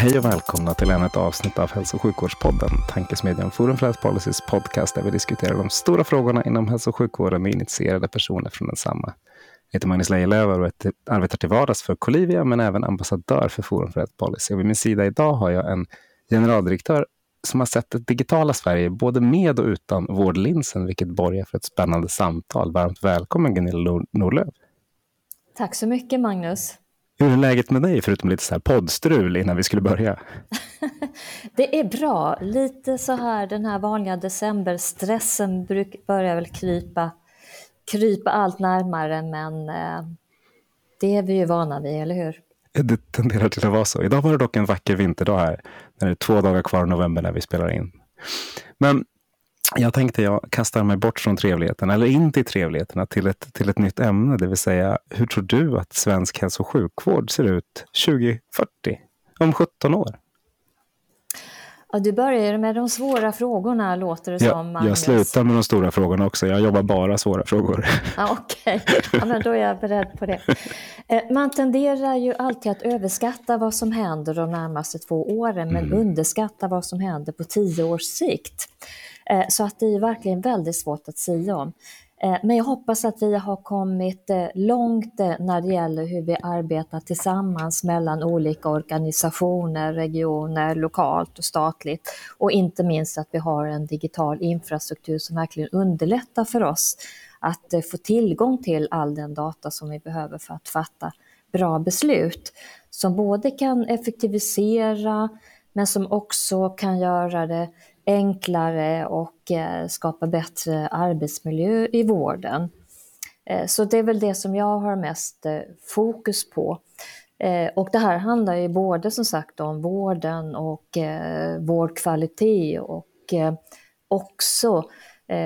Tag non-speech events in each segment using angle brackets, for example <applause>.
Hej och välkomna till ännu ett avsnitt av Hälso och sjukvårdspodden, tankesmedjan Forum för Health Policies podcast där vi diskuterar de stora frågorna inom hälso och sjukvården med initierade personer från densamma. Jag heter Magnus Lejelöw och arbetar till vardags för Colivia men även ambassadör för Forum för Health Policy. Och vid min sida idag har jag en generaldirektör som har sett det digitala Sverige både med och utan vårdlinsen, vilket borgar för ett spännande samtal. Varmt välkommen Gunilla Norlöf. Tack så mycket Magnus. Hur är läget med dig, förutom lite så här poddstrul innan vi skulle börja? <laughs> det är bra. Lite så här den här vanliga decemberstressen börjar väl krypa, krypa allt närmare, men eh, det är vi ju vana vid, eller hur? Det tenderar till att vara så. Idag var det dock en vacker vinterdag här, när det är två dagar kvar i november när vi spelar in. Men jag tänkte jag kastar mig bort från trevligheten, eller in till trevligheterna, till ett, till ett nytt ämne. Det vill säga, hur tror du att svensk hälso och sjukvård ser ut 2040? Om 17 år? Ja, du börjar med de svåra frågorna, låter det ja, som. Magnus. Jag slutar med de stora frågorna också. Jag jobbar bara svåra frågor. <laughs> Ja, Okej, okay. ja, då är jag beredd på det. Eh, man tenderar ju alltid att överskatta vad som händer de närmaste två åren, men mm. underskatta vad som händer på tio års sikt. Eh, så att det är verkligen väldigt svårt att säga om. Eh, men jag hoppas att vi har kommit eh, långt när det gäller hur vi arbetar tillsammans mellan olika organisationer, regioner, lokalt och statligt. Och inte minst att vi har en digital infrastruktur som verkligen underlättar för oss att få tillgång till all den data som vi behöver för att fatta bra beslut. Som både kan effektivisera men som också kan göra det enklare och eh, skapa bättre arbetsmiljö i vården. Eh, så det är väl det som jag har mest eh, fokus på. Och det här handlar ju både som sagt om vården och vårdkvalitet och också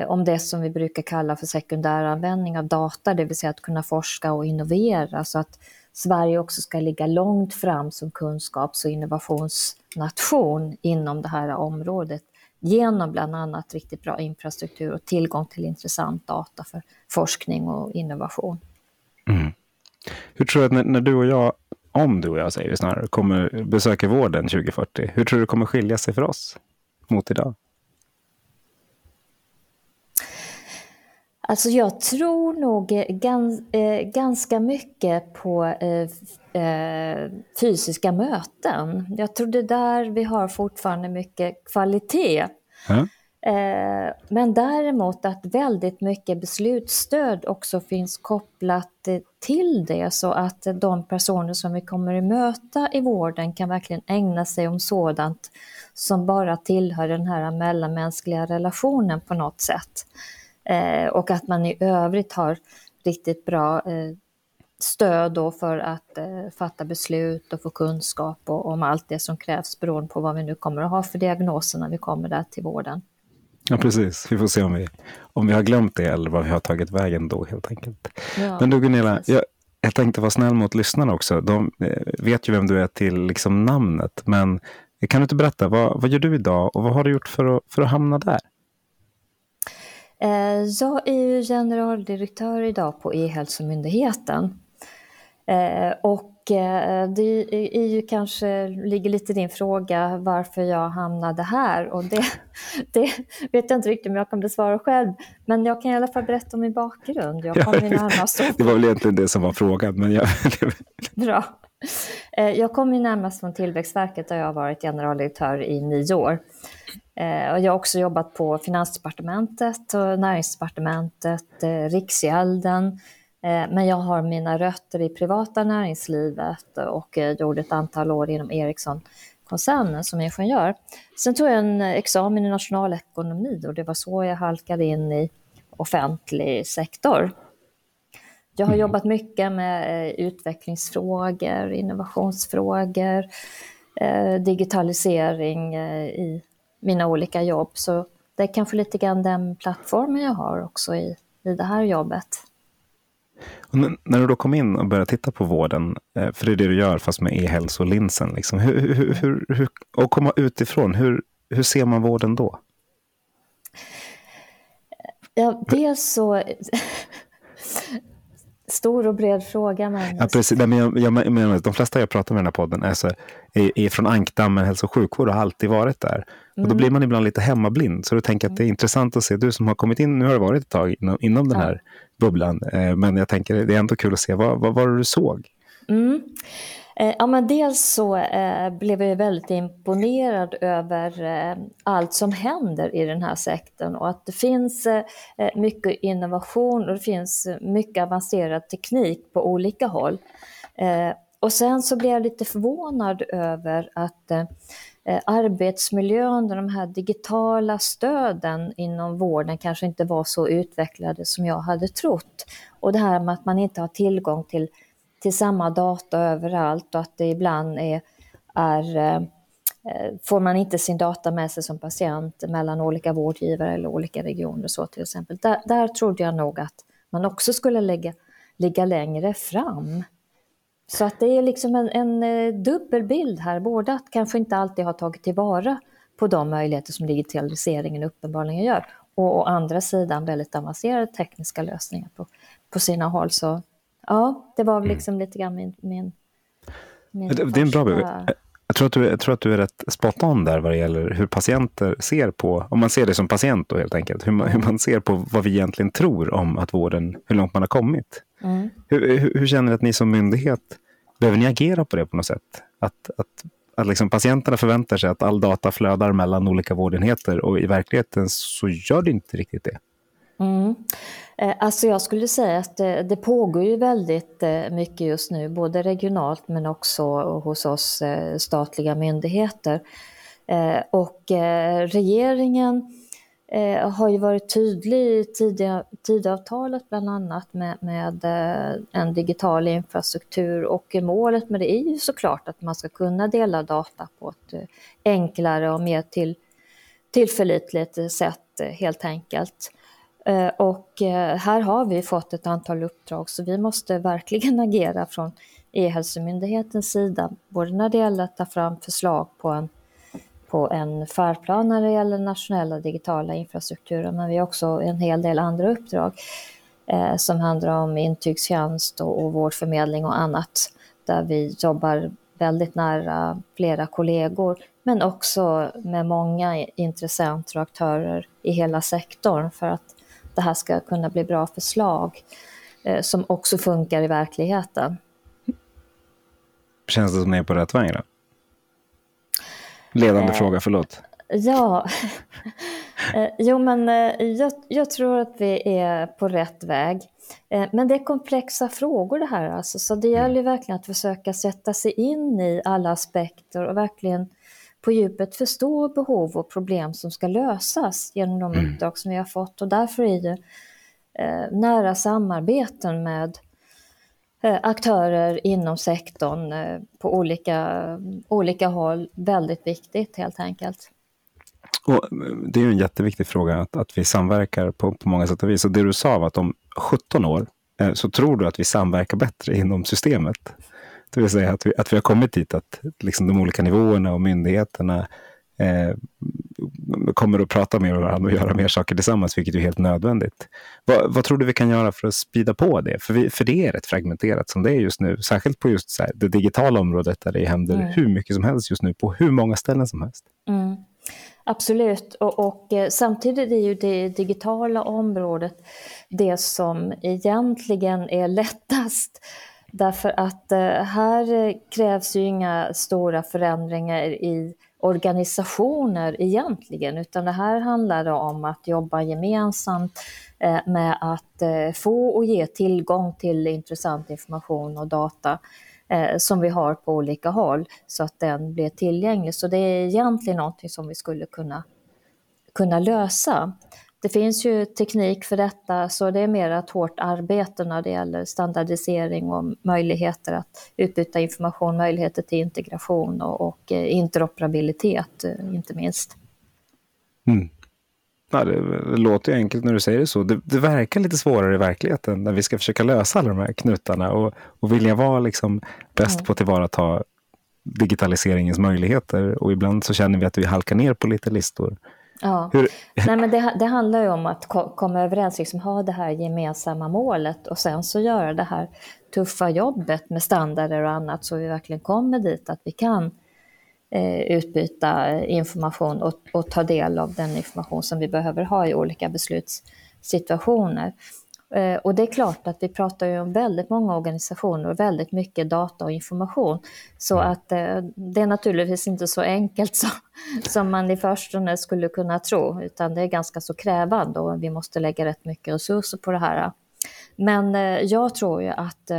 om det som vi brukar kalla för sekundär användning av data, det vill säga att kunna forska och innovera så att Sverige också ska ligga långt fram som kunskaps och innovationsnation inom det här området genom bland annat riktigt bra infrastruktur och tillgång till intressant data för forskning och innovation. Mm. Hur tror du att när, när, du och jag, om du och jag säger det snarare, kommer besöka vården 2040, hur tror du det kommer skilja sig för oss mot idag? Alltså jag tror nog gans, eh, ganska mycket på eh, eh, fysiska möten. Jag tror det är där vi har fortfarande mycket kvalitet. Mm. Eh, men däremot att väldigt mycket beslutsstöd också finns kopplat till det så att de personer som vi kommer att möta i vården kan verkligen ägna sig om sådant som bara tillhör den här mellanmänskliga relationen på något sätt. Eh, och att man i övrigt har riktigt bra eh, stöd då för att eh, fatta beslut och få kunskap och, om allt det som krävs beroende på vad vi nu kommer att ha för diagnoser när vi kommer där till vården. Ja, precis. Vi får se om vi, om vi har glömt det eller vad vi har tagit vägen då helt enkelt. Ja, Men du Gunilla, jag, jag tänkte vara snäll mot lyssnarna också. De eh, vet ju vem du är till liksom namnet, men kan du inte berätta, vad, vad gör du idag och vad har du gjort för att, för att hamna där? Eh, jag är ju generaldirektör idag på E-hälsomyndigheten. Eh, och eh, det är ju kanske, ligger lite i din fråga varför jag hamnade här och det, <laughs> det vet jag inte riktigt om jag kan besvara själv. Men jag kan i alla fall berätta om min bakgrund. Jag kom ja, <laughs> närmast det var väl egentligen det som var frågan. Men jag... <laughs> Bra. <laughs> Eh, jag kommer ju närmast från Tillväxtverket där jag har varit generaldirektör i nio år. Eh, och jag har också jobbat på Finansdepartementet, och Näringsdepartementet, eh, Riksgälden. Men jag har mina rötter i privata näringslivet och gjorde ett antal år inom Ericsson-koncernen som ingenjör. Sen tog jag en examen i nationalekonomi och det var så jag halkade in i offentlig sektor. Jag har mm. jobbat mycket med eh, utvecklingsfrågor, innovationsfrågor, eh, digitalisering eh, i mina olika jobb. Så det är kanske lite grann den plattformen jag har också i, i det här jobbet. när du då kom in och började titta på vården, för det är det du gör fast med e-hälsolinsen, liksom, hur, hur, hur, hur, och komma utifrån, hur, hur ser man vården då? Ja, dels så <laughs> Stor och bred fråga, Magnus. Ja, precis. men jag, jag menar, de flesta jag pratar med i den här podden är, så, är, är från ankdammen hälso och sjukvård och har alltid varit där. Mm. Och då mm. blir man ibland lite hemmablind. Så du tänker att det är mm. intressant att se, du som har kommit in, nu har det varit ett tag inom, inom den här bubblan, eh, men jag tänker det är ändå kul att se, vad, vad var det du såg? Mm. Eh, ja, men dels så eh, blev jag väldigt imponerad över eh, allt som händer i den här sektorn och att det finns eh, eh, mycket innovation och det finns eh, mycket avancerad teknik på olika håll. Eh, och sen så blev jag lite förvånad över att eh, arbetsmiljön och de här digitala stöden inom vården kanske inte var så utvecklade som jag hade trott. Och det här med att man inte har tillgång till till samma data överallt och att det ibland är, är eh, får man inte sin data med sig som patient mellan olika vårdgivare eller olika regioner så till exempel. Där, där trodde jag nog att man också skulle lägga, ligga längre fram. Så att det är liksom en, en eh, dubbelbild här, både att kanske inte alltid ha tagit tillvara på de möjligheter som digitaliseringen uppenbarligen gör och å andra sidan väldigt avancerade tekniska lösningar på, på sina håll. Så ja, det var mm. liksom mm. lite grann min, min, min det, det är en bra bild. Jag tror, att du, jag tror att du är rätt spot on där vad det gäller hur patienter ser på, om man ser det som patient då helt enkelt, hur man, hur man ser på vad vi egentligen tror om att vården, hur långt man har kommit. Mm. Hur, hur, hur, känner ni att ni som myndighet, behöver ni agera på det på något sätt? Att, att, att liksom patienterna förväntar sig att all data flödar mellan olika vårdenheter och i verkligheten så gör det inte riktigt det. Mm. Eh, alltså jag skulle säga att det, det, pågår ju väldigt eh, mycket just nu, både regionalt men också hos oss statliga myndigheter. Och regeringen har ju varit tydlig i Tidöavtalet bland annat med, med en digital infrastruktur och målet med det är ju såklart att man ska kunna dela data på ett enklare och mer till, tillförlitligt sätt helt enkelt. Eh, och eh, här har vi fått ett antal uppdrag så vi måste <laughs> verkligen agera från E-hälsomyndighetens sida, både när det gäller att ta fram förslag på en, på en färdplan när det gäller nationella digitala infrastrukturen, men vi har också en hel del andra uppdrag eh, som handlar om intygstjänst och, och vårdförmedling och annat, där vi jobbar väldigt nära flera kollegor, men också med många intressenter och aktörer i hela sektorn för att det här ska kunna bli bra förslag eh, som också funkar i verkligheten. Känns det som ni är på rätt väg? Då? Ledande eh, fråga, förlåt. Ja, <laughs> eh, jo men eh, jag, jag, tror att vi är på rätt väg. Eh, men det är komplexa frågor det här alltså, så det gäller mm. verkligen att försöka sätta sig in i alla aspekter och verkligen på djupet förstå behov och problem som ska lösas genom de mm. uppdrag som vi har fått och därför är det eh, nära samarbeten med eh, aktörer inom sektorn eh, på olika, olika håll väldigt viktigt helt enkelt. Och det är en jätteviktig fråga att, att vi samverkar på, på många sätt och vis. Och det du sa var att om 17 år så tror du att vi samverkar bättre inom systemet. Det vill säga att vi, att vi har kommit dit att liksom de olika nivåerna och myndigheterna eh, kommer att prata med varandra och göra mer saker tillsammans, vilket är helt nödvändigt. Vad, vad tror du vi kan göra för att spida på det? För, vi, för det är rätt fragmenterat som det är just nu, särskilt på just här, det digitala området där det händer mm. hur mycket som helst just nu på hur många ställen som helst. Mm. Absolut, och, och, eh, samtidigt är ju det digitala området det som egentligen är lättast Därför att eh, här krävs ju inga stora förändringar i organisationer egentligen, utan det här handlar om att jobba gemensamt eh, med att eh, få och ge tillgång till intressant information och data som vi har på olika håll så att den blir tillgänglig. Så det är egentligen någonting som vi skulle kunna, kunna lösa det finns ju teknik för detta, så det är mer ett hårt arbete när det gäller standardisering och möjligheter att utbyta information, möjligheter till integration och, och interoperabilitet, inte minst. Mm. Ja, det, det, låter ju enkelt när du säger det så. Det, det, verkar lite svårare i verkligheten när vi ska försöka lösa alla de här knutarna och, och vilja vara liksom bäst mm. på att tillvarata digitaliseringens möjligheter. Och ibland så känner vi att vi halkar ner på lite listor. Ja. Hur... Nej, men det, det, handlar ju om att komma överens, liksom, ha det här gemensamma målet och sen så göra det här tuffa jobbet med standarder och annat så vi verkligen kommer dit att vi kan eh, utbyta information och, och, ta del av den information som vi behöver ha i olika beslutssituationer. Eh, och det är klart att vi pratar ju om väldigt många organisationer och väldigt mycket data och information. Så mm. att eh, det är naturligtvis inte så enkelt <laughs> som, som man i förstone skulle kunna tro, utan det är ganska så krävande och vi måste lägga rätt mycket resurser på det här. Men eh, jag tror ju att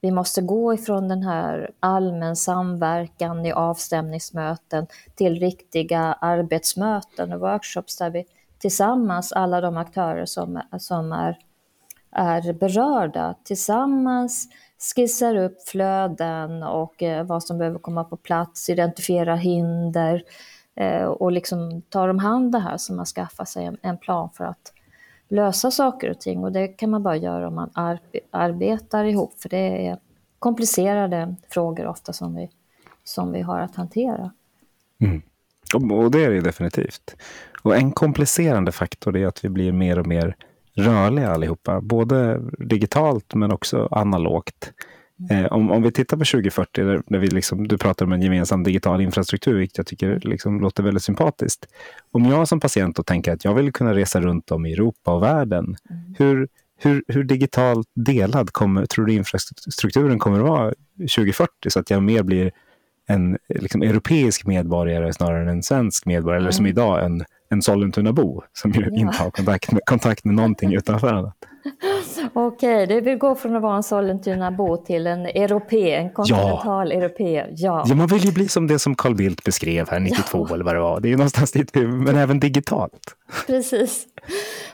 vi måste gå ifrån den här allmän samverkan i avstämningsmöten till riktiga arbetsmöten och workshops där vi tillsammans, alla de aktörer som, som är är berörda tillsammans skissar upp flöden och eh, vad som behöver komma på plats, identifierar hinder eh, och liksom tar om hand det här så man skaffar sig en, plan för att lösa saker och ting. Och det kan man bara göra om man arbetar ihop, för det är komplicerade frågor ofta som vi, som vi har att hantera. Mm. Och det är det definitivt. Och en komplicerande faktor är att vi blir mer och mer rörliga allihopa, både digitalt men också analogt. Eh, om, om vi tittar på 2040, där, där vi liksom, du pratar om en gemensam digital infrastruktur, vilket jag tycker liksom låter väldigt sympatiskt. Om jag som patient då tänker att jag vill kunna resa runt om i Europa och världen, mm. hur, hur, hur digitalt delad kommer, tror du infrastrukturen kommer att vara 2040 så att jag mer blir en liksom, europeisk medborgare snarare än en svensk medborgare, mm. eller som idag en en Sollentunabo som ju ja. inte har kontakt med, kontakt med någonting utanför annat. Okej, det vill gå från att vara en Sollentunabo till en europé, en kontinental ja. europé. Ja. ja, man vill ju bli som det som Carl Bildt beskrev här 92 ja. eller vad det var. Det är ju någonstans dit, men även digitalt. Precis.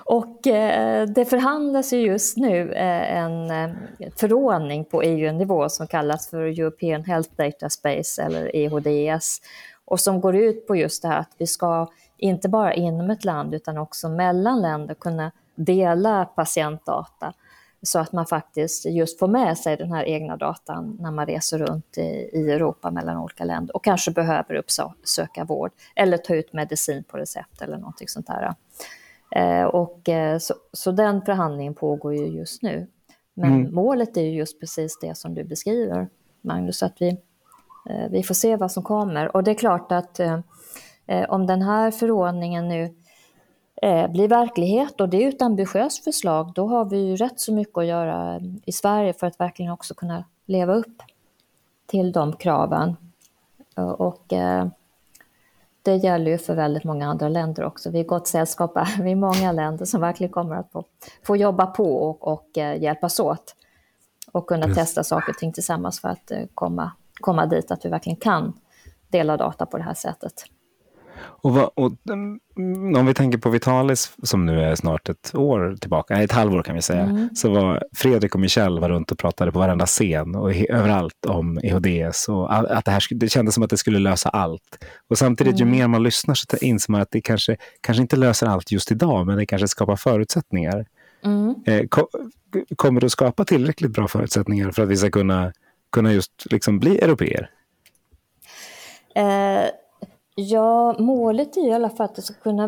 Och eh, det förhandlas ju just nu eh, en eh, förordning på EU-nivå som kallas för European Health Data Space eller EHDS och som går ut på just det här att vi ska inte bara inom ett land utan också mellan länder kunna dela patientdata så att man faktiskt just får med sig den här egna datan när man reser runt i, i Europa mellan olika länder och kanske behöver uppsöka vård eller ta ut medicin på recept eller någonting sånt där. Eh, och, eh, så, så, den förhandlingen pågår ju just nu. Men mm. målet är ju just precis det som du beskriver, Magnus, att vi, eh, vi får se vad som kommer. Och det är klart att eh, Eh, om den här förordningen nu eh, blir verklighet och det är ett ambitiöst förslag, då har vi ju rätt så mycket att göra i Sverige för att verkligen också kunna leva upp till de kraven. Och det gäller ju för väldigt många andra länder också. Vi är gott sällskap här. Vi är många länder som verkligen kommer att få, få jobba på och, och hjälpas åt och kunna yes. testa saker och ting tillsammans för att komma, komma dit att vi verkligen kan dela data på det här sättet. Och, vad, och, mm, om vi tänker på Vitalis som nu är snart ett år tillbaka, ett halvår kan vi säga, mm. så var Fredrik och Michel var runt och pratade på varenda scen och överallt om EHDS och att det, här, det kändes som att det skulle lösa allt. Och samtidigt, mm. ju mer man lyssnar så inser man att det kanske, kanske inte löser allt just idag, men det kanske skapar förutsättningar. Mm. Eh, kommer det att skapa tillräckligt bra förutsättningar för att vi ska kunna, kunna just liksom bli europeer? Eh Ja, målet är i alla fall att det ska kunna,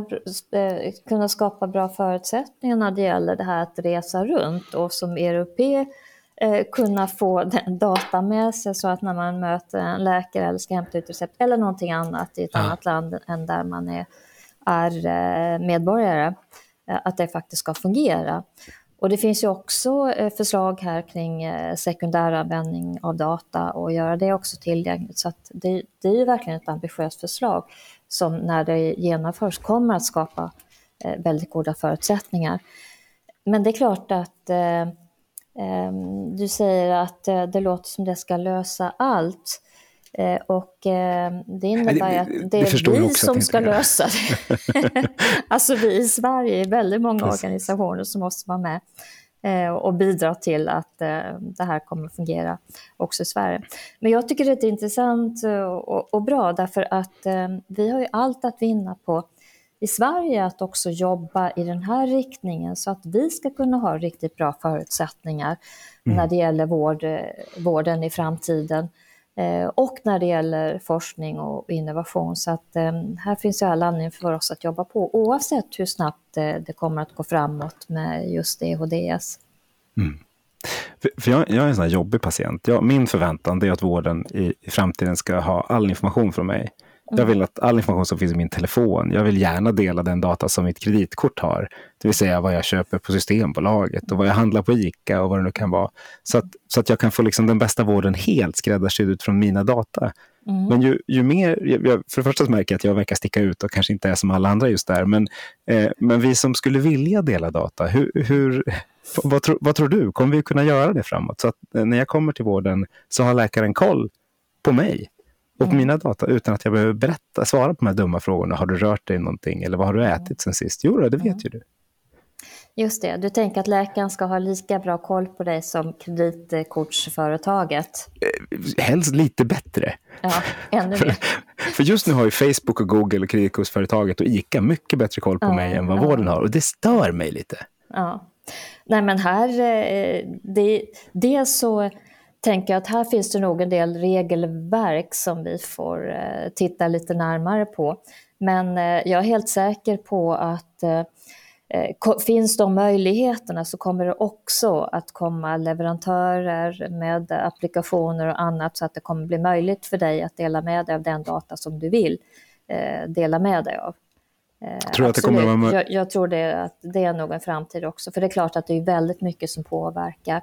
eh, kunna skapa bra förutsättningar när det gäller det här att resa runt och som europé eh, kunna få den data med sig så att när man möter en läkare eller ska hämta ut recept eller någonting annat i ett ja. annat land än där man är, är eh, medborgare, att det faktiskt ska fungera. Och det finns ju också eh, förslag här kring eh, sekundäranvändning av data och göra det också tillgängligt. Så det, det, är ju verkligen ett ambitiöst förslag som när det genomförs kommer att skapa eh, väldigt goda förutsättningar. Men det är klart att ehm, du säger att det låter som det ska lösa allt. Eh, och eh, det innebär att det är vi som ska lösa det. <laughs> alltså vi i Sverige, är väldigt många Precis. organisationer som måste vara med eh, och bidra till att det här kommer att fungera också i Sverige. Men jag tycker det är intressant och bra därför att vi har ju allt att vinna på i Sverige att också jobba i den här riktningen så att vi ska kunna ha riktigt bra förutsättningar mm. när det gäller vård, vården i framtiden. Eh, och när det gäller forskning och innovation. Så att eh, här finns ju all anledning för oss att jobba på oavsett hur snabbt eh, det kommer att gå framåt med just EHDS. Mm. För, för jag, jag, är en sån här jobbig patient. Jag, min förväntan är att vården i, i framtiden ska ha all information från mig. Jag vill att all information som finns i min telefon, jag vill gärna dela den data som mitt kreditkort har. Det vill säga vad jag köper på Systembolaget och vad jag handlar på ICA och vad det nu kan vara. Så att, så att jag kan få liksom den bästa vården helt skräddarsydd utifrån mina data. Mm. Men ju, ju mer, jag, för det första märker jag att jag verkar sticka ut och kanske inte är som alla andra just där. Men, eh, men vi som skulle vilja dela data, hur, hur, vad, tro, vad tror du? Kommer vi kunna göra det framåt? Så att eh, när jag kommer till vården så har läkaren koll på mig och mm. mina data utan att jag behöver berätta, svara på de här dumma frågorna. Har du rört dig någonting eller vad har du mm. ätit sen sist? Jo, det vet ju du. Just det, du tänker att läkaren ska ha lika bra koll på dig som kreditkortsföretaget? Eh, helst lite bättre. Ja, ännu mer. <laughs> För just nu har ju Facebook och Google och kreditkortsföretaget och ICA mycket bättre koll på ja, mig än vad ja. vården har och det stör mig lite. Ja. Nej men här, eh, det, det så tänker att här finns det nog en del regelverk som vi får eh, titta lite närmare på. Men eh, jag är helt säker på att eh, finns de möjligheterna så kommer det också att komma leverantörer med applikationer och annat så att det kommer bli möjligt för dig att dela med dig av den data som du vill dela med dig av. Tror att det kommer vara... jag, jag tror det, att det är nog en framtid också, för det är klart att det är väldigt mycket som påverkar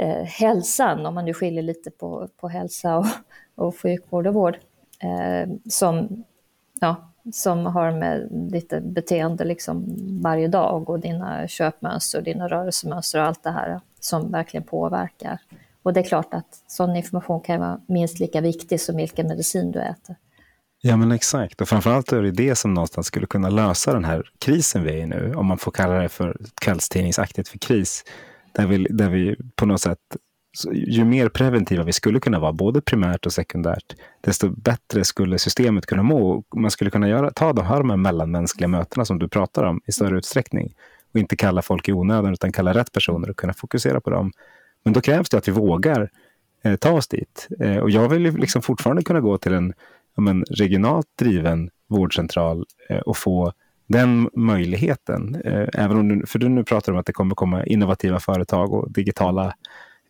eh, hälsan, om man nu skiljer lite på, på hälsa och, och sjukvård och vård, eh, som, ja, som har med ditt beteende liksom varje dag och dina köpmönster, dina rörelsemönster och allt det här som verkligen påverkar. Och det är klart att sån information kan vara minst lika viktig som vilken medicin du äter. Ja men exakt, och framförallt är det det som någonstans skulle kunna lösa den här krisen vi är i nu, om man får kalla det för kvällstidningsaktigt för kris. Där vi, där vi på något sätt, ju mer preventiva vi skulle kunna vara, både primärt och sekundärt, desto bättre skulle systemet kunna må. Man skulle kunna göra, ta de här mellanmänskliga mötena som du pratar om i större utsträckning och inte kalla folk i onödan utan kalla rätt personer och kunna fokusera på dem. Men då krävs det att vi vågar eh, ta oss dit. Eh, och jag vill liksom fortfarande kunna gå till en men, regionalt driven vårdcentral eh, och få den möjligheten. Eh, även om du, för du nu pratar om att det kommer komma innovativa företag och digitala.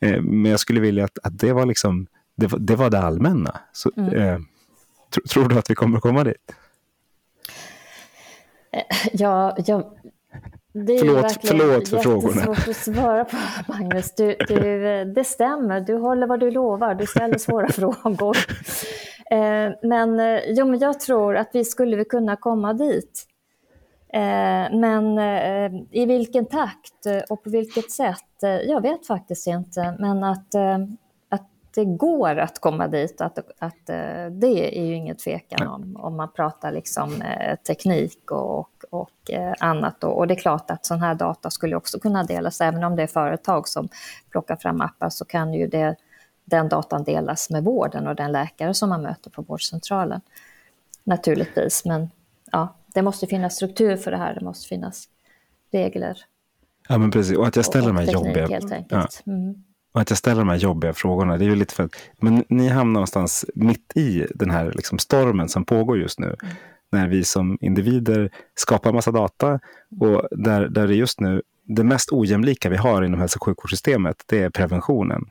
Eh, men jag skulle vilja att, att det var liksom det, var det, var det allmänna. Så, mm. eh, tro, tror du att vi kommer komma dit? Ja, ja det är förlåt, förlåt för frågorna. Det är svårt att svara på, Magnus. Du, du, det stämmer, du håller vad du lovar. Du ställer svåra <laughs> frågor. Men, jo, men jag tror att vi skulle kunna komma dit. Eh, men eh, i vilken takt och på vilket sätt, eh, jag vet faktiskt inte. Men att, att det går att komma dit, att, att det är ju inget tvekan om, om man pratar liksom teknik och, och annat. Och, det är klart att sån här data skulle också kunna delas, även om det är företag som plockar fram appar så kan ju det, den datan delas med vården och den läkare som man möter på vårdcentralen. Naturligtvis, men ja, det måste finnas struktur för det här, det måste finnas regler. Ja, men precis. Och att jag ställer de här jobbiga... Ja. Mm. Och att jag ställer de här jobbiga frågorna, det är ju lite för att men ni hamnar någonstans mitt i den här liksom stormen som pågår just nu. Mm. När vi som individer skapar massa data och där, där det just nu, det mest ojämlika vi har inom hälso och sjukvårdssystemet, det är preventionen.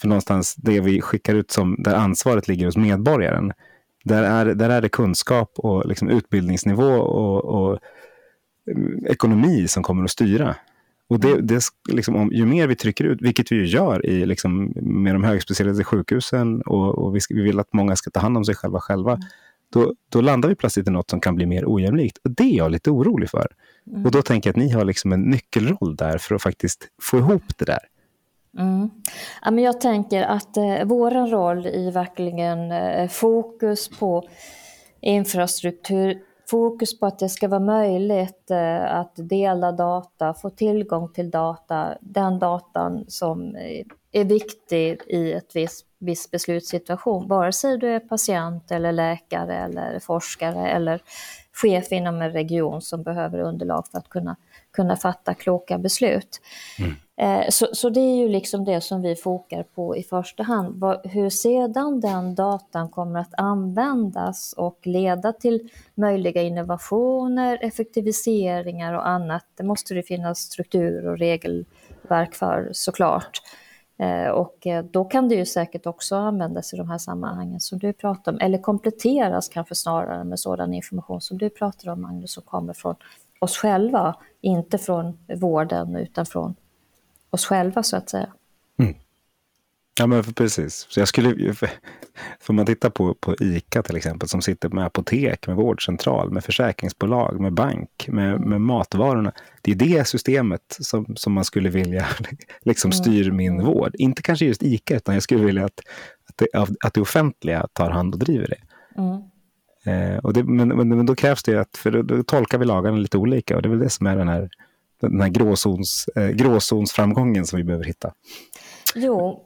För någonstans det vi skickar ut som, där ansvaret ligger hos medborgaren, där är, där är det kunskap och liksom utbildningsnivå och, och mm, ekonomi som kommer att styra. Och det, mm. det liksom, om, ju mer vi trycker ut, vilket vi ju gör i, liksom, med de högspecialiserade sjukhusen och, och vi, ska, vi, vill att många ska ta hand om sig själva själva, mm. då, då landar vi plötsligt i något som kan bli mer ojämlikt. Och det är jag lite orolig för. Mm. Och då tänker jag att ni har liksom en nyckelroll där för att faktiskt få ihop det där. Mm. Ja, men jag tänker att eh, vår roll i verkligen eh, fokus på infrastruktur, fokus på att det ska vara möjligt eh, att dela data, få tillgång till data, den datan som är viktig i ett visst, viss beslutssituation, vare sig du är patient eller läkare eller forskare eller chef inom en region som behöver underlag för att kunna, kunna fatta kloka beslut. Mm. Eh, så, så, det är ju liksom det som vi fokar på i första hand. Hur sedan den datan kommer att användas och leda till möjliga innovationer, effektiviseringar och annat, det måste det finnas struktur och regelverk för såklart. Eh, och eh, då kan det ju säkert också användas i de här sammanhangen som du pratar om, eller kompletteras kanske snarare med sådan information som du pratar om Magnus, som kommer från oss själva, inte från vården utan från oss själva så att säga. Mm. Ja, men precis. Så jag skulle, får man titta på, på ICA till exempel, som sitter med apotek, med vårdcentral, med försäkringsbolag, med bank, med, med matvarorna. Det är det systemet som, som man skulle vilja <laughs> liksom mm. styr min vård. Inte kanske just ICA, utan jag skulle vilja att, att, det, att det offentliga tar hand och driver det. Mm. Eh, och det men, men, men, då krävs det att, för då, då, tolkar vi lagarna lite olika och det är väl det som är den här, den här gråzons, eh, gråzonsframgången som vi behöver hitta. Jo,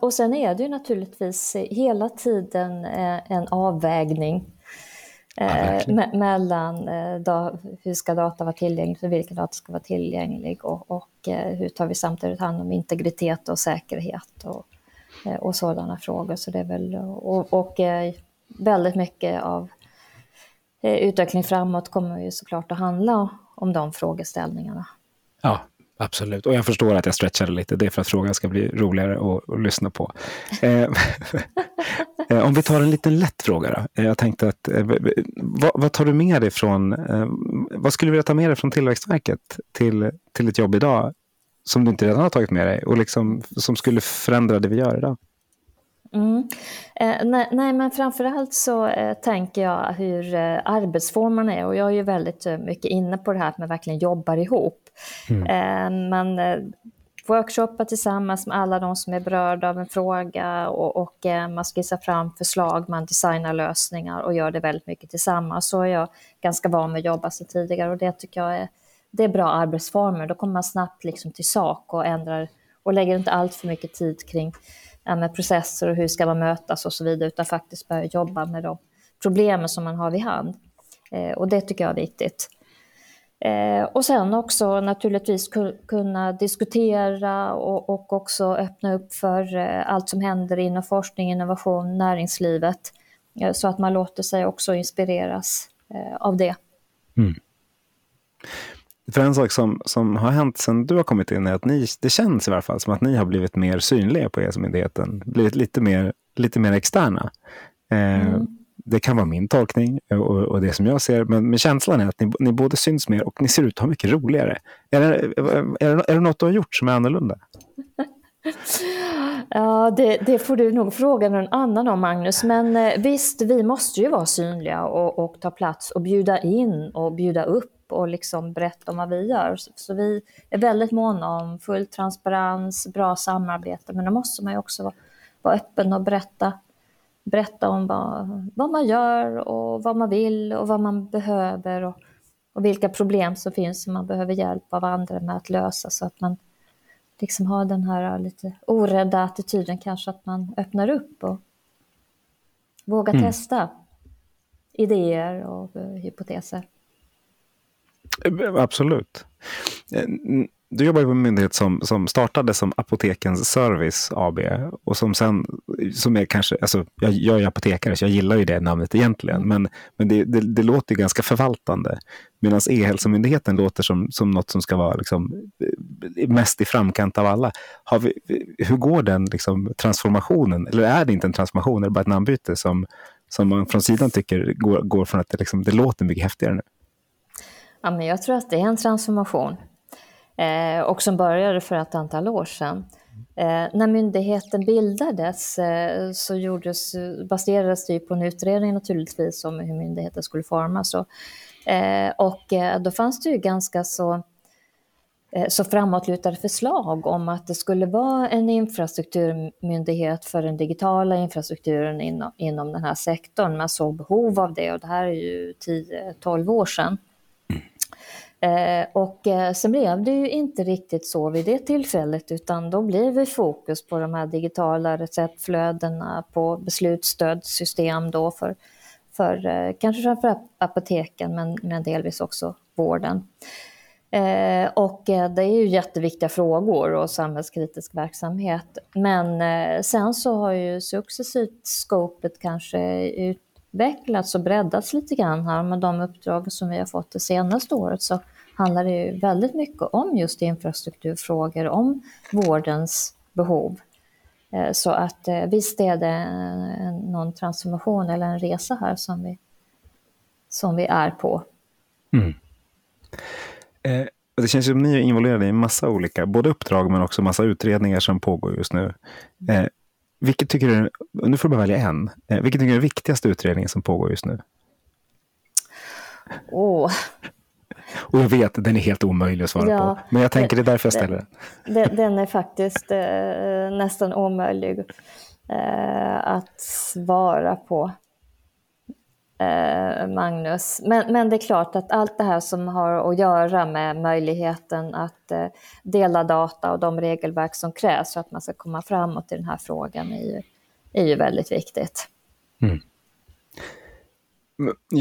och sen är det ju naturligtvis hela tiden eh, en avvägning ja, me mellan da, hur ska data vara tillgänglig, för vilken data ska vara tillgänglig och, och hur tar vi samtidigt hand om integritet och säkerhet och, och sådana frågor. Så det är väl, och, och väldigt mycket av utveckling framåt kommer ju såklart att handla om de frågeställningarna. Ja, absolut. Och jag förstår att jag stretchade lite. Det är för att frågan ska bli roligare att, att lyssna på. Eh, <laughs> eh om vi tar en liten lätt fråga då. Eh, jag tänkte att, eh, vad, vad, tar du med dig från, eh, vad skulle du vilja ta med dig från Tillväxtverket till, till ett jobb idag som du inte redan har tagit med dig och liksom, som skulle förändra det vi gör idag? Mm. Eh, nej, nej, men framförallt så eh, tänker jag hur eh, arbetsformerna är och jag är ju väldigt eh, mycket inne på det här att man verkligen jobbar ihop. Mm. Eh, man eh, workshoppar tillsammans med alla de som är berörda av en fråga och, och eh, man skissar fram förslag, man designar lösningar och gör det väldigt mycket tillsammans. Så är jag ganska van med att jobba sedan tidigare och det tycker jag är, det är bra arbetsformer. Då kommer man snabbt liksom till sak och ändrar och lägger inte allt för mycket tid kring ja, med processer och hur ska man mötas och så vidare, utan faktiskt börja jobba med de problemen som man har vid hand. Eh, och det tycker jag är viktigt. Eh, och sen också naturligtvis kunna diskutera och, och också öppna upp för eh, allt som händer inom forskning, innovation, näringslivet. Eh, så att man låter sig också inspireras eh, av det. Mm. För en sak som, som har hänt sen du har kommit in är att ni, det känns i alla fall som att ni har blivit mer synliga på ESO-myndigheten. Blivit lite mer, lite mer externa. Eh, mm. Det kan vara min tolkning och, och, det som jag ser, men, men känslan är att ni, ni både syns mer och ni ser ut att ha mycket roligare. Är det, är, det, är det något du har gjort som är annorlunda? <laughs> Ja, det, det, får du nog fråga någon annan om, Magnus. Men eh, visst, vi måste ju vara synliga och, och ta plats och bjuda in och bjuda upp och liksom berätta om vad vi gör. Så vi är väldigt måna om full transparens, bra samarbete, men då måste man ju också vara, öppen och berätta, berätta om vad, vad man gör och vad man vill och vad man behöver och, och vilka problem som finns som man behöver hjälp av andra med att lösa så att man liksom har den här lite orädda attityden kanske att man öppnar upp och vågar mm. testa idéer och uh, hypoteser. Absolut. Eh, du jobbar på en myndighet som, som startade som Apotekens Service AB och som sen, som är kanske, alltså jag, jag är apotekare så jag gillar ju det namnet egentligen, men, men det, det, det låter ganska förvaltande. Medan E-hälsomyndigheten låter som, som något som ska vara liksom, eh, mest i framkant av alla. Har vi, hur går den liksom, transformationen? Eller är det inte en transformation, är det bara ett namnbyte som, som man från sidan tycker går, går från att det, liksom, det låter mycket häftigare nu? Ja, men jag tror att det är en transformation eh, och som började för ett antal år sedan. Eh, när myndigheten bildades eh, så gjordes, baserades det på en utredning naturligtvis om hur myndigheten skulle formas. Och, eh, och eh, då fanns det ju ganska så eh, så framåtlutade förslag om att det skulle vara en infrastrukturmyndighet för den digitala infrastrukturen inom, inom den här sektorn. Man såg behov av det och det här är ju 10-12 år sedan. Eh, och eh, sen blev det ju inte riktigt så vid det tillfället utan då blev det fokus på de här digitala receptflödena, på beslutsstödssystem då för, för eh, kanske framförallt apoteken men, men delvis också vården. Eh, och eh, det är ju jätteviktiga frågor och samhällskritisk verksamhet. Men eh, sen så har ju successivt scopet kanske utvecklats och breddats lite grann här med de uppdrag som vi har fått det senaste året så handlar det ju väldigt mycket om just infrastrukturfrågor, om vårdens behov. Eh, så att eh, visst är det någon transformation eller en resa här som vi, som vi är på. Mm. Eh, det känns som att ni är involverade i en massa olika, både uppdrag men också massa utredningar som pågår just nu. Eh, vilket tycker du, nu får du bara välja en, eh, vilket tycker du är den viktigaste utredningen som pågår just nu? Åh, och jag vet, den är helt omöjlig att svara ja, på. Men jag tänker det, det är därför jag ställer den. Den, den är faktiskt eh, nästan omöjlig eh, att svara på. Eh, Magnus. Men, men det är klart att allt det här som har att göra med möjligheten att eh, dela data och de regelverk som krävs för att man ska komma framåt i den här frågan är ju, är ju väldigt viktigt. Mm.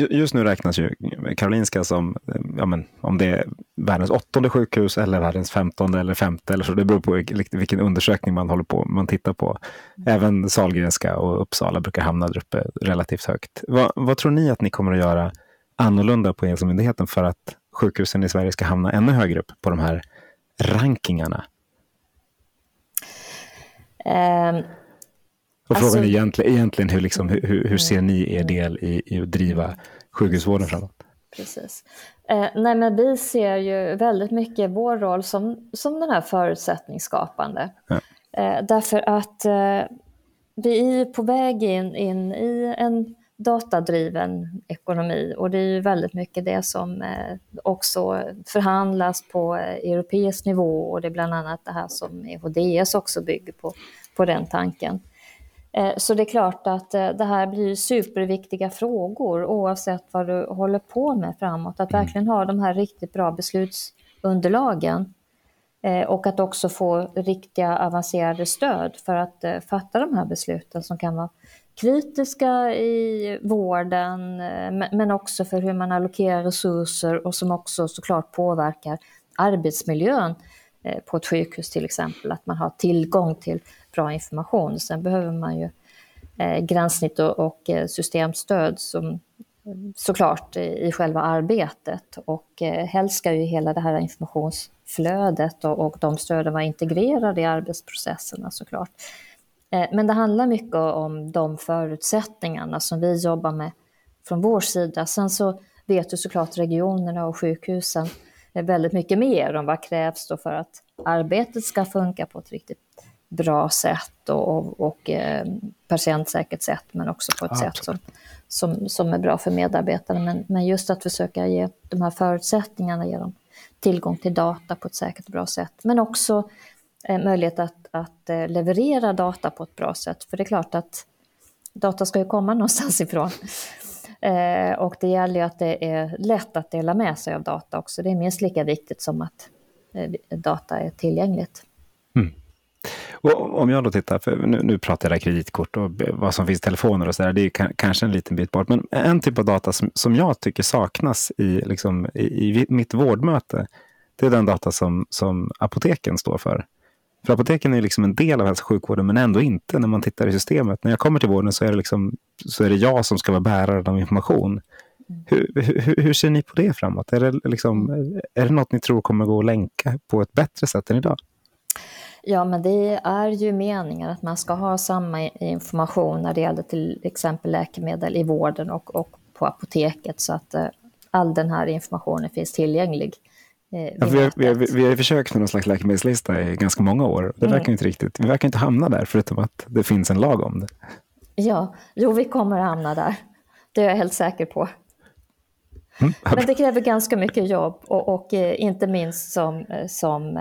Just nu räknas ju Karolinska som, ja men, om det är världens åttonde sjukhus eller världens femtonde eller femte eller så. Det beror på vilken undersökning man håller på man tittar på. Även Sahlgrenska och Uppsala brukar hamna där uppe relativt högt. Vad, vad tror ni att ni kommer att göra annorlunda på Ensomyndigheten för att sjukhusen i Sverige ska hamna ännu högre upp på de här rankingarna? Um och alltså, frågan är egentligen, egentligen hur, liksom, hur, hur ser ni er del i, i att driva sjukhusvården framåt? Precis. Eh, nej, men vi ser ju väldigt mycket vår roll som, som den här förutsättningsskapande. Ja. Eh, därför att eh, vi är på väg in, in i en datadriven ekonomi och det är ju väldigt mycket det som eh, också förhandlas på europeisk nivå och det är bland annat det här som EHDS också bygger på, på den tanken. Eh, så det är klart att eh, det här blir superviktiga frågor oavsett vad du håller på med framåt. Att mm. verkligen ha de här riktigt bra beslutsunderlagen eh, och att också få riktiga avancerade stöd för att fatta de här besluten som kan vara kritiska i vården men också för hur man allokerar resurser och som också såklart påverkar arbetsmiljön på ett sjukhus till exempel. Att man har tillgång till bra information. Sen behöver man ju eh, gränssnitt och, och eh, systemstöd som såklart i själva arbetet och eh, helst ska ju hela det här informationsflödet och, och de stöden vara integrerade i arbetsprocesserna såklart. Eh, men det handlar mycket om de förutsättningarna som vi jobbar med från vår sida. Sen så vet ju såklart regionerna och sjukhusen eh, väldigt mycket mer om vad krävs då för att arbetet ska funka på ett riktigt bra sätt och, och, och eh, patientsäkert sätt men också på ett ja, sätt som, som, som är bra för medarbetarna. Men, men just att försöka ge de här förutsättningarna, ge dem tillgång till data på ett säkert och bra sätt. Men också eh, möjlighet att, att eh, leverera data på ett bra sätt. För det är klart att data ska ju komma <laughs> någonstans ifrån. Eh, och det gäller ju att det är lätt att dela med sig av data också. Det är minst lika viktigt som att eh, data är tillgängligt. Och om jag då tittar, för nu, nu pratar jag kreditkort och vad som finns i telefoner och så där, det är kanske en liten bit bort. Men en typ av data som, som jag tycker saknas i, liksom, i, i mitt vårdmöte, det är den data som, som apoteken står för. För apoteken är liksom en del av hälso och sjukvården, men ändå inte när man tittar i systemet. När jag kommer till vården så är det, liksom, så är det jag som ska vara bärare av information. Hur, hur, hur, ser ni på det framåt? Är det, liksom, är det något ni tror kommer gå att länka på ett bättre sätt än idag? Ja, men det är ju meningen att man ska ha samma information när det gäller till exempel läkemedel i vården och, och på apoteket så att eh, all den här informationen finns tillgänglig. Eh, ja, vi, har, vi, har, vi har försökt med någon slags läkemedelslista i ganska många år. Det verkar mm. inte riktigt, vi verkar inte hamna där förutom att det finns en lag om det. Ja, jo vi kommer att hamna där. Det är jag helt säker på. Mm. Men det kräver ganska mycket jobb och, och eh, inte minst som, som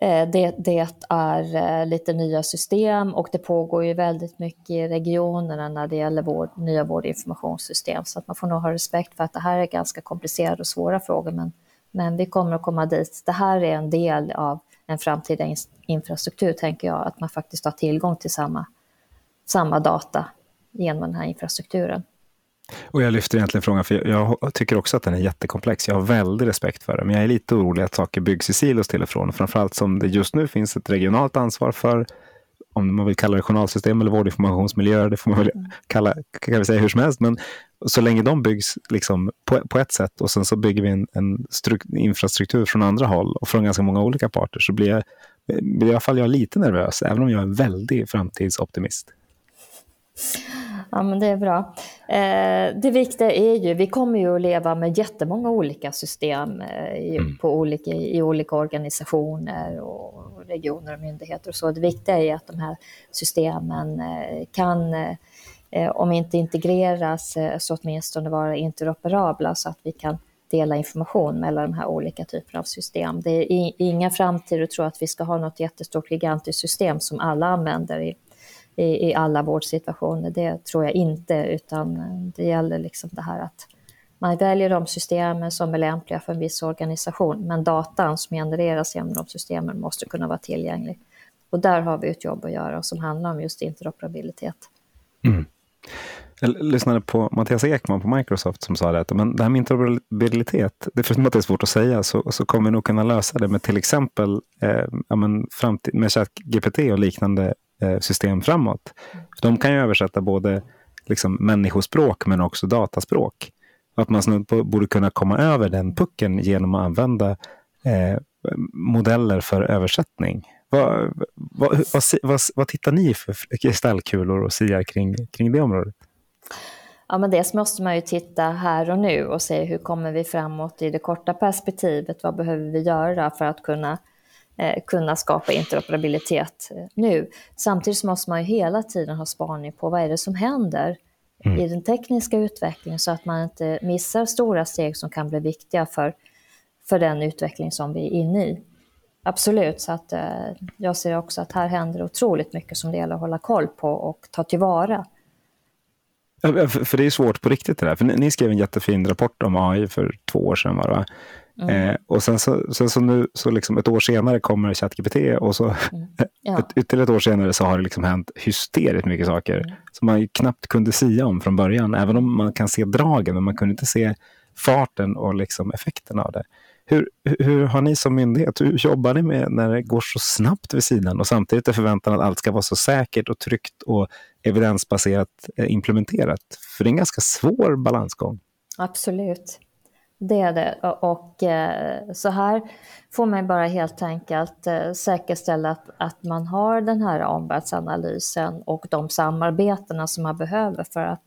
Eh, det, det, är eh, lite nya system och det pågår ju väldigt mycket i regionerna när det gäller vård, nya vårdinformationssystem. Så att man får nog ha respekt för att det här är ganska komplicerade och svåra frågor men, men vi kommer att komma dit. Det här är en del av en framtida infrastruktur tänker jag, att man faktiskt har tillgång till samma, samma data genom den här infrastrukturen. Och jag lyfter egentligen frågan, för jag tycker också att den är jättekomplex. Jag har väldigt respekt för den, men jag är lite orolig att saker byggs i silos till och från. Framförallt som det just nu finns ett regionalt ansvar för, om man vill kalla det journalsystem eller vårdinformationsmiljöer, det får man väl mm. kalla, kan vi säga hur som helst. Men så länge de byggs liksom på, på ett sätt och sen så bygger vi en, en infrastruktur från andra håll och från ganska många olika parter så blir jag, i alla fall jag lite nervös, även om jag är en väldig framtidsoptimist. Ja, men det är bra. Eh, det viktiga är ju, vi kommer ju att leva med jättemånga olika system eh, i, mm. på olika, i olika organisationer och regioner och myndigheter och så. Det viktiga är att de här systemen eh, kan, eh, om inte integreras, eh, så åtminstone vara interoperabla så att vi kan dela information mellan de här olika typerna av system. Det är inga framtid att tro att vi ska ha något jättestort gigantiskt system som alla använder i i, i alla vårdsituationer. Det tror jag inte, utan eh, det gäller liksom det här att man väljer de systemen som är lämpliga för en viss organisation, men datan som genereras genom de systemen måste kunna vara tillgänglig. Och där har vi ett jobb att göra som handlar om just interoperabilitet. Mm. Jag lyssnade på Mattias Ekman på Microsoft som sa det att men det här med interoperabilitet, det förutom att det är svårt att säga, så, så kommer vi nog kunna lösa det med till exempel eh, ja, men framtid, med ChatGPT och liknande Eh, system framåt. För de kan ju översätta både liksom människospråk men också dataspråk. Att man snudd på borde kunna komma över den pucken genom att använda eh, modeller för översättning. Vad, vad, vad, vad, vad tittar ni för kristallkulor och siar kring, kring det området? Ja, men dels måste man ju titta här och nu och se hur kommer vi framåt i det korta perspektivet. Vad behöver vi göra för att kunna kunna skapa interoperabilitet eh, nu. Samtidigt måste man ju hela tiden ha spaning på vad är det som händer mm. i den tekniska utvecklingen så att man inte missar stora steg som kan bli viktiga för, för den utveckling som vi är inne i. Absolut, så att eh, jag ser också att här händer otroligt mycket som det gäller att hålla koll på och ta tillvara. För det är svårt på riktigt det där. För ni skrev en jättefin rapport om AI för två år sedan. Va? Mm. Eh, och sen så, sen så nu, så liksom ett år senare kommer ChatGPT och så mm. ja. <laughs> ett, ytterligare ett år senare så har det liksom hänt hysteriskt mycket saker mm. som man knappt kunde sia om från början. Även om man kan se dragen, men man kunde inte se farten och liksom effekten av det. Hur, hur har ni som myndighet, hur jobbar ni med när det går så snabbt vid sidan och samtidigt är förväntan att allt ska vara så säkert och tryggt och evidensbaserat eh, implementerat? För det är en ganska svår balansgång. Absolut. Det är det. Och eh, så här får man bara helt enkelt eh, säkerställa att, att man har den här omvärldsanalysen och de samarbetena som man behöver för att,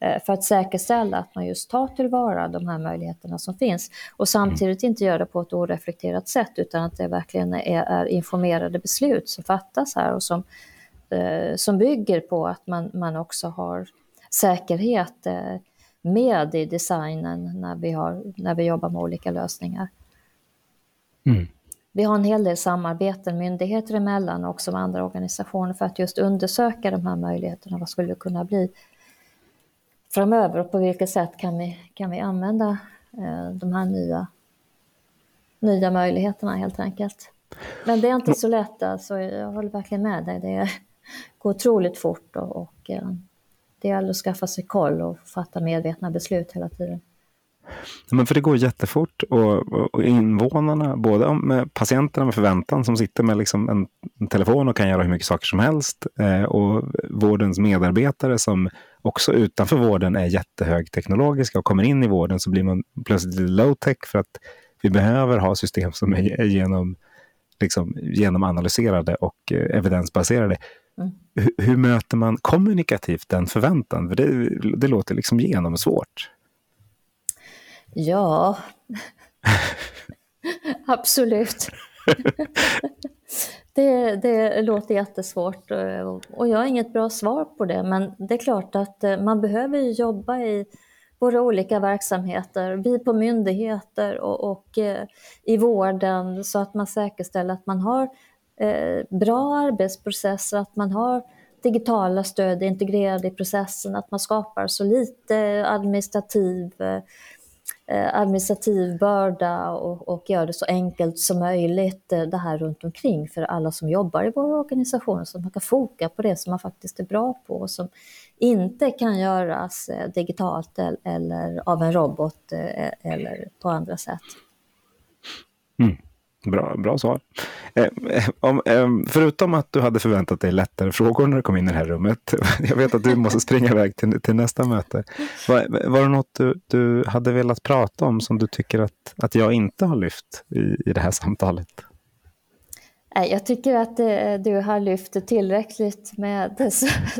eh, för att säkerställa att man just tar tillvara de här möjligheterna som finns. Och samtidigt inte gör det på ett oreflekterat sätt utan att det verkligen är, är informerade beslut som fattas här och som, som bygger på att man, man också har säkerhet med i designen när vi, har, när vi jobbar med olika lösningar. Mm. Vi har en hel del samarbeten myndigheter emellan och också med andra organisationer för att just undersöka de här möjligheterna. Vad skulle det kunna bli framöver och på vilket sätt kan vi, kan vi använda eh, de här nya, nya möjligheterna helt enkelt. Men det är inte så lätt, alltså, jag håller verkligen med dig. Det går otroligt fort och, och eh, det gäller att skaffa sig koll och fatta medvetna beslut hela tiden. Men för det går jättefort och, och invånarna, både med patienterna med förväntan som sitter med liksom en, en, telefon och kan göra hur mycket saker som helst eh, och vårdens medarbetare som också utanför vården är jättehögteknologiska och kommer in i vården så blir man plötsligt low tech för att vi behöver ha system som är genom, liksom, genomanalyserade och eh, evidensbaserade. Mm. Hur, hur, möter man kommunikativt den förväntan? För det, det låter liksom genomsvårt. Ja, <laughs> absolut. <laughs> det, det låter jättesvårt och jag har inget bra svar på det. Men det är klart att eh, man behöver jobba i våra olika verksamheter, vi på myndigheter och, och eh, i vården så att man säkerställer att man har eh, Eh, bra arbetsprocesser, att man har digitala stöd integrerade i processen, att man skapar så lite administrativ eh, administrativ börda och, och gör det så enkelt som möjligt eh, det här runt omkring för alla som jobbar i våra organisationer så att man kan foka på det som man faktiskt är bra på och som inte kan göras digitalt eller av en robot e-, eller på andra sätt. Mm. Bra, bra svar. Eh, eh, om, eh, förutom att du hade förväntat dig lättare frågor när du kom in i det här rummet. <laughs> Jag vet att du måste springa iväg till, till nästa möte. Var, var det något du, du hade velat prata om som du tycker att, att jag inte har lyft i, i det här samtalet? Jag tycker att eh, du har lyft tillräckligt med <laughs>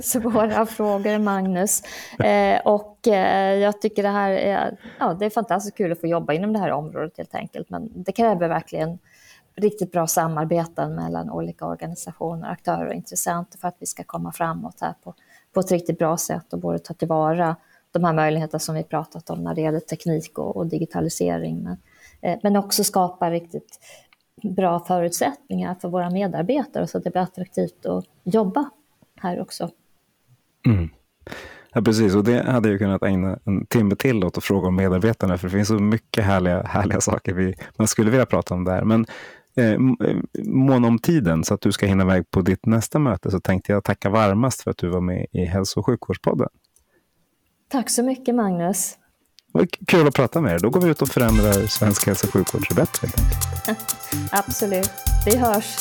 svåra frågor, Magnus. Eh, och eh, jag tycker det här är, ja, det är fantastiskt kul att få jobba inom det här området helt enkelt. Men det kräver verkligen riktigt bra samarbeten mellan olika organisationer, aktörer och intressenter för att vi ska komma framåt här på, på ett riktigt bra sätt och både ta tillvara de här möjligheterna som vi pratat om när det gäller teknik och, och digitalisering. Men, eh, men också skapa riktigt bra förutsättningar för våra medarbetare så att det blir attraktivt att jobba här också. Mm. Ja, precis. Och det hade jag kunnat ägna en timme till åt att fråga om medarbetarna, för det finns så mycket härliga, härliga saker vi, man skulle vilja prata om där. Men eh, eh, mån om tiden så att du ska hinna iväg på ditt nästa möte så tänkte jag tacka varmast för att du var med i Hälso och sjukvårdspodden. Tack så mycket Magnus. Kul att prata med er. Då går vi ut och förändrar svensk hälso och sjukvård så bättre. <laughs> Absolut. Vi hörs.